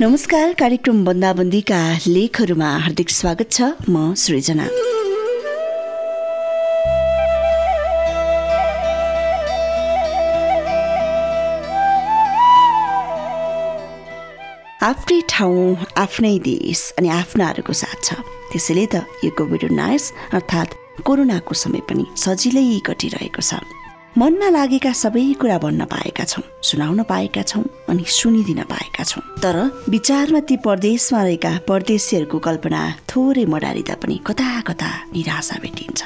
नमस्कार कार्यक्रम बन्दाबन्दीका लेखहरूमा हार्दिक स्वागत छ म सृजना। आफ्नै ठाउँ आफ्नै देश अनि आफ्नाहरूको साथ छ। त्यसैले त यो कोभिड उन्नाइस अर्थात् कोरोनाको समय पनि सजिलै कटिरहेको छ। मनमा लागेका सबै कुरा भन्न पाएका छौँ सुनाउन पाएका छौँ अनि सुनिदिन पाएका छौँ। तर विचारमा ती परदेशमा रहेका परदेशीहरूको कल्पना थोरै मडारिँदा पनि कता कता निराशा भेटिन्छ।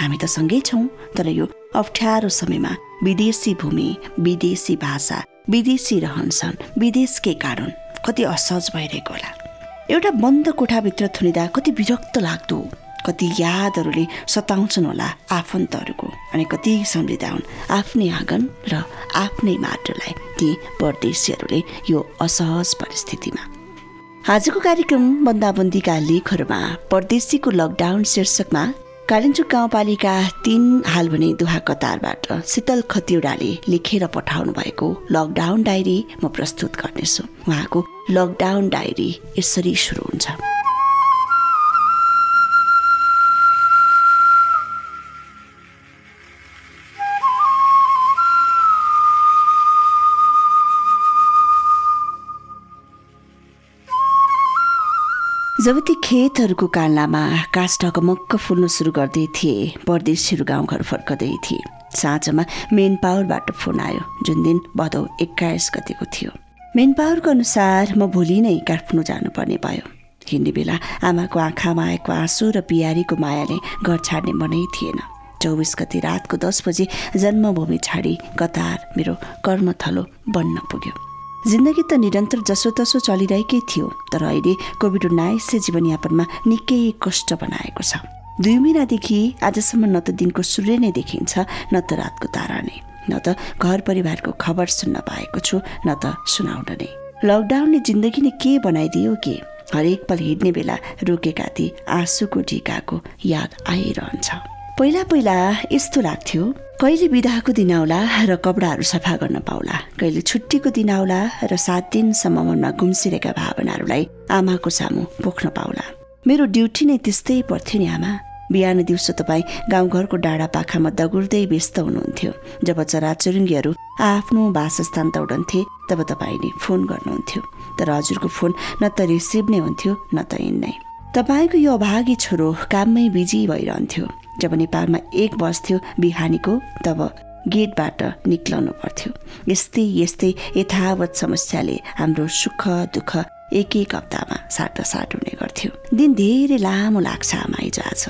हामी त सँगै छौँ तर यो अप्ठ्यारो समयमा विदेशी भूमि विदेशी भाषा विदेशी रहनसहन विदेशकै कारण कति असहज भइरहेको होला। एउटा बन्द कोठाभित्र थुनिँदा कति विरक्त लाग्दो। कति यादहरूले सताउँछन् होला आफन्तहरूको अनि कति सम्झिँदा हुन् आफ्नै आँगन र आफ्नै माटोलाई ती परदेशीहरूले यो असहज परिस्थितिमा। आजको कार्यक्रम बन्दाबन्दीका लेखहरूमा परदेशीको लकडाउन शीर्षकमा कालिम्चोक गाउँपालिका तिन हाल भने दुहा कतारबाट शीतल खतिवडाले लेखेर पठाउनु भएको लकडाउन डायरी म प्रस्तुत गर्नेछु। उहाँको लकडाउन डायरी यसरी सुरु हुन्छ। जब ती खेतहरूको कान्लामा कास ढकमक्क फुल्न सुरु गर्दै थिए परदेशीहरू गाउँघर फर्कँदै थिए। साँझमा मेन पावरबाट फोन आयो जुन दिन भदौ एक्काइस गतिको थियो। मेन पावरको अनुसार म भोलि नै काठमाडौँ जानुपर्ने भयो। हिँड्ने बेला आमाको आँखामा आएको आँसु र बिहारीको मायाले घर छाड्ने मनै थिएन। चौबिस गति रातको दस बजे जन्मभूमि छाडी कतार मेरो कर्मथलो बन्न पुग्यो। जिन्दगी त निरन्तर जसोतसो चलिरहेकै थियो तर अहिले कोभिड उन्नाइसले जीवनयापनमा निकै कष्ट बनाएको छ। दुई महिनादेखि आजसम्म न त दिनको सूर्य नै देखिन्छ न त रातको तारा नै। न त घर परिवारको खबर सुन्न पाएको छु न त सुनाउन नै। लकडाउनले जिन्दगी नै के बनाइदियो के? हरेक पल हिँड्ने बेला रोकेका ती आँसुको ढिकाको याद आइरहन्छ। पहिला पहिला यस्तो लाग्थ्यो। कहिले बिदाको दिन आउला र कपडाहरू सफा गर्न पाउला। कहिले छुट्टीको दिन आउला र सात दिनसम्म मनमा गुम्सिरहेका भावनाहरूलाई आमाको सामु पोख्न पाउला। मेरो ड्युटी नै त्यस्तै पर्थ्यो नि आमा। बिहान दिउँसो तपाईँ गाउँघरको डाँडा पाखामा दगुर्दै व्यस्त हुनुहुन्थ्यो। जब चराचुरुङ्गीहरू आफ्नो वासस्थान दौडन्थे तब तपाईँले फोन गर्नुहुन्थ्यो। तर हजुरको फोन न त रिसिभ नै हुन्थ्यो न त इन नै तपाईँको यो अभागी छोरो काममै बिजी भइरहन्थ्यो। जब नेपालमा एक बस्थ्यो बिहानीको तब गेटबाट निक्लनु पर्थ्यो। यस्तै यस्तै यथावत समस्याले हाम्रो सुख दुःख एक एक हप्तामा साटासाट हुने गर्थ्यो। दिन धेरै लामो लाग्छ आमा आज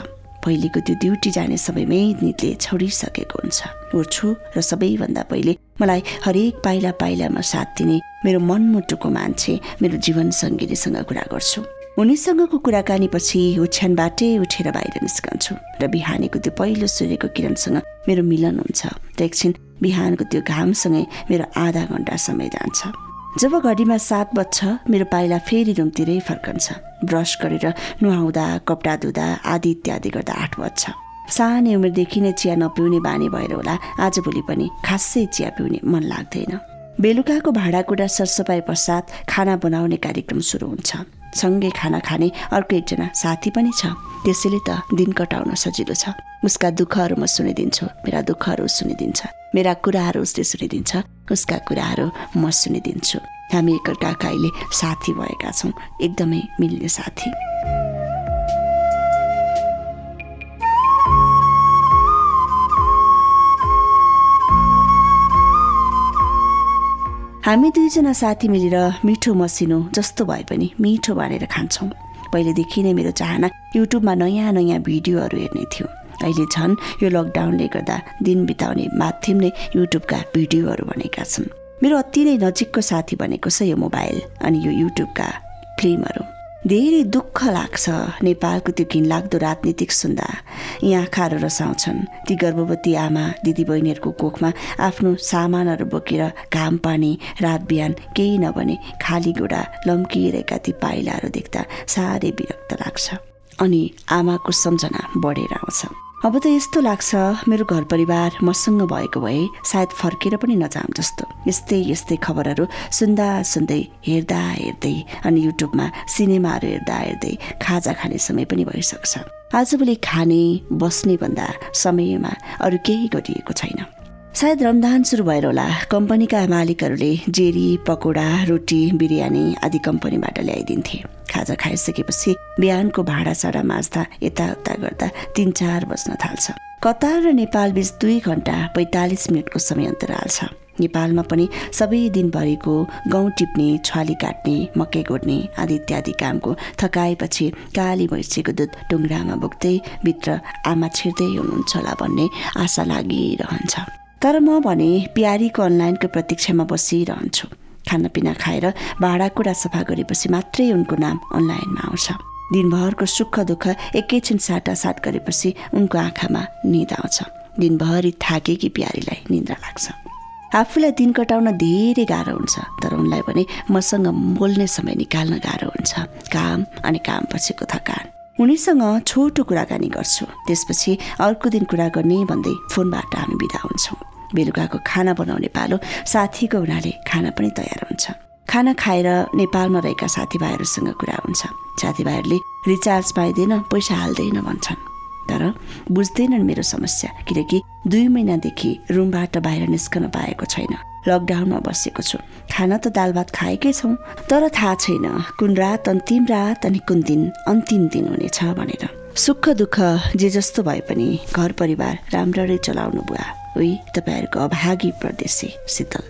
पहिलेको त्यो ड्युटी जाने समयमै निदले छोडिसकेको हुन्छ। उठ्छु र सबैभन्दा पहिले मलाई हरेक पाइला पाइलामा साथ दिने मेरो मनमुटुको मान्छे मेरो जीवन सङ्गिनीसँग कुरा गर्छु। उनीसँगको कुराकानीपछि ओछ्यानबाटै उठेर बाहिर निस्कन्छु र बिहानीको त्यो पहिलो सूर्यको किरणसँग मेरो मिलन हुन्छ। र एकछिन बिहानको त्यो घामसँगै मेरो आधा घन्टा समय जान्छ। जब घडीमा सात बज्छ मेरो पाइला फेरि रुमतिरै फर्कन्छ। ब्रस गरेर नुहाउँदा कपडा धुँदा आदि इत्यादि गर्दा आठ बज्छ। सानै उमेरदेखि नै चिया नपिउने बानी भएर होला। आजभोलि पनि खासै चिया पिउने मन लाग्दैन। बेलुकाको भाँडाकुँडा सरसफाइ पश्चात खाना बनाउने कार्यक्रम सुरु हुन्छ। सँगै खाना खाने अर्को एकजना साथी पनि छ। त्यसैले त दिन कटाउन सजिलो छ। उसका दुःखहरू म सुनिदिन्छु मेरा दुःखहरू सुनिदिन्छ। मेरा कुराहरू उसले सुनिदिन्छ उसका कुराहरू म सुनिदिन्छु। हामी एकअर्काका अहिले साथी भएका छौँ एकदमै मिल्ने साथी। हामी दुईजना साथी मिलेर मिठो मसिनो जस्तो भए पनि मिठो भनेर खान्छौँ। पहिलेदेखि नै मेरो चाहना युट्युबमा नयाँ नयाँ भिडियोहरू हेर्ने थियो। अहिले झन् यो लकडाउनले गर्दा दिन बिताउने माध्यम नै युट्युबका भिडियोहरू बनेका छन्। मेरो अति नै नजिकको साथी भनेको छ यो मोबाइल अनि यो युट्युबका फिल्महरू। धेरै दुःख लाग्छ नेपालको त्यो घिनलाग्दो राजनीतिक सुन्दा। यहाँ आँखाहरू रसाउँछन्। ती गर्भवती आमा दिदीबहिनीहरूको कोखमा आफ्नो सामानहरू बोकेर घाम पानी रात बिहान केही नभने खाली गोडा लम्किरहेका ती पाइलाहरू देख्दा साह्रै विरक्त लाग्छ। अनि आमाको सम्झना बढेर आउँछ। अब त यस्तो लाग्छ मेरो घर परिवार मसँग भएको भए सायद फर्केर पनि नजाऊँ जस्तो। यस्तै यस्तै खबरहरू सुन्दा सुन्दै हेर्दा हेर्दै अनि युट्युबमा सिनेमाहरू हेर्दा हेर्दै खाजा खाने समय पनि भइसक्छ। आजभोलि खाने बस्ने भन्दा समयमा अरू केही गरिएको छैन। सायद रमदान सुरु भएर होला। कम्पनीका मालिकहरूले जेरी पकोडा रोटी बिरयानी आदि कम्पनीबाट ल्याइदिन्थे। खाजा खाइसकेपछि बिहानको भाँडासाँडा माझ्दा यताउता गर्दा तिन चार बज्न थाल्छ। कतार र नेपाल बिच दुई घन्टा पैँतालिस मिनटको समय अन्तराल छ नेपालमा पनि सबै दिनभरिको गहुँ टिप्ने छाली काट्ने मकै गोड्ने आदि इत्यादि कामको थकाएपछि काली भैँसीको दुध डुङ्ग्रामा बोक्दै भित्र आमा छिर्दै हुनुहुन्छ होला भन्ने आशा लागिरहन्छ। तर म भने प्यारीको अनलाइनको प्रतीक्षामा बसिरहन्छु। खानापिना खाएर भाँडाकुँडा सफा गरेपछि मात्रै उनको नाम अनलाइनमा आउँछ। दिनभरको सुख दुःख एकैछिन साटासाट गरेपछि उनको आँखामा निद आउँछ। दिनभरि थाकेकी प्यारीलाई निन्द्रा लाग्छ। आफूलाई दिन कटाउन धेरै गाह्रो हुन्छ तर उनलाई भने मसँग बोल्ने समय निकाल्न गाह्रो हुन्छ। काम अनि काम पछिको थकान। उनीसँग छोटो कुराकानी गर्छु। त्यसपछि अर्को दिन कुरा गर्ने भन्दै फोनबाट हामी बिदा हुन्छौँ। बेलुकाको खाना बनाउने पालो साथीको हुनाले खाना पनि तयार हुन्छ। खाना खाएर नेपालमा रहेका साथीभाइहरूसँग कुरा हुन्छ। साथीभाइहरूले रिचार्ज पाइँदैन पैसा हाल्दैन भन्छन्। तर बुझ्दैनन् मेरो समस्या किनकि दुई महिनादेखि रुमबाट बाहिर निस्कन पाएको छैन। लकडाउनमा बसेको छु। खाना त दाल भात खाएकै छौँ तर थाहा छैन कुन रात अन्तिम रात अनि कुन दिन अन्तिम दिन हुनेछ भनेर। सुख दुःख जे जस्तो भए पनि घर परिवार राम्ररी चलाउनु बुवा। उही तपाईँहरूको अभागी प्रदेशी शीतल।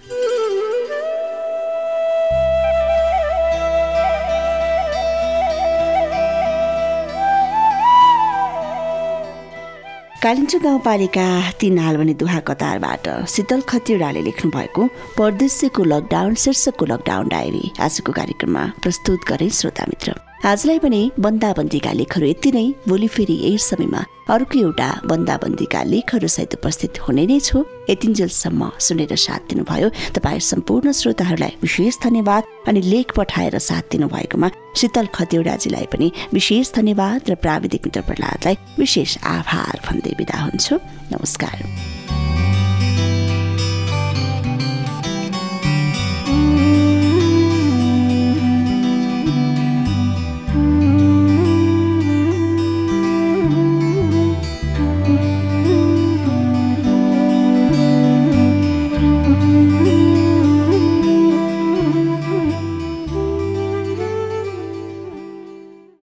कालिम्चो गाउँपालिका तिन हालवनी दुहा कतारबाट शीतल खतिवडाले लेख्नु भएको परदेशीको लकडाउन शीर्षकको लकडाउन डायरी आजको कार्यक्रममा प्रस्तुत गरे श्रोता मित्र आजलाई पनि बन्दाबन्दीका लेखहरू यति नै। भोलि फेरि यही समयमा अर्को एउटा बन्दाबन्दीका लेखहरू सहित उपस्थित हुने नै छु। यतिन्जेलसम्म सुनेर साथ दिनुभयो तपाईँ सम्पूर्ण श्रोताहरूलाई विशेष धन्यवाद अनि लेख पठाएर साथ दिनुभएकोमा शीतल खतिवडाजीलाई पनि विशेष धन्यवाद र प्राविधिक मित्र प्रहलादलाई विशेष आभार भन्दै बिदा हुन्छु। नमस्कार।